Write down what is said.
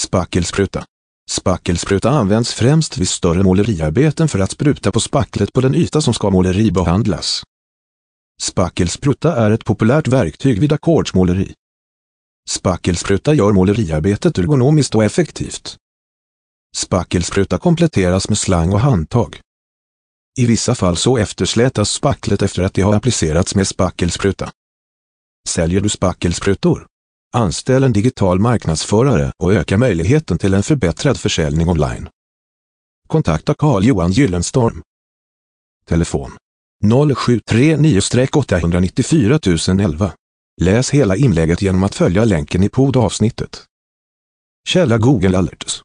Spackelspruta. Spackelspruta används främst vid större måleriarbeten för att spruta på spacklet på den yta som ska måleribehandlas. Spackelspruta är ett populärt verktyg vid ackordsmåleri. Spackelspruta gör måleriarbetet ergonomiskt och effektivt. Spackelspruta kompletteras med slang och handtag. I vissa fall så efterslätas spacklet efter att det har applicerats med spackelspruta. Säljer du spackelsprutor? Anställ en digital marknadsförare och öka möjligheten till en förbättrad försäljning online. Kontakta Carl-Johan Gyllenstorm. Telefon 0739-894 011. Läs hela inlägget genom att följa länken i poddavsnittet. Källa Google Alerts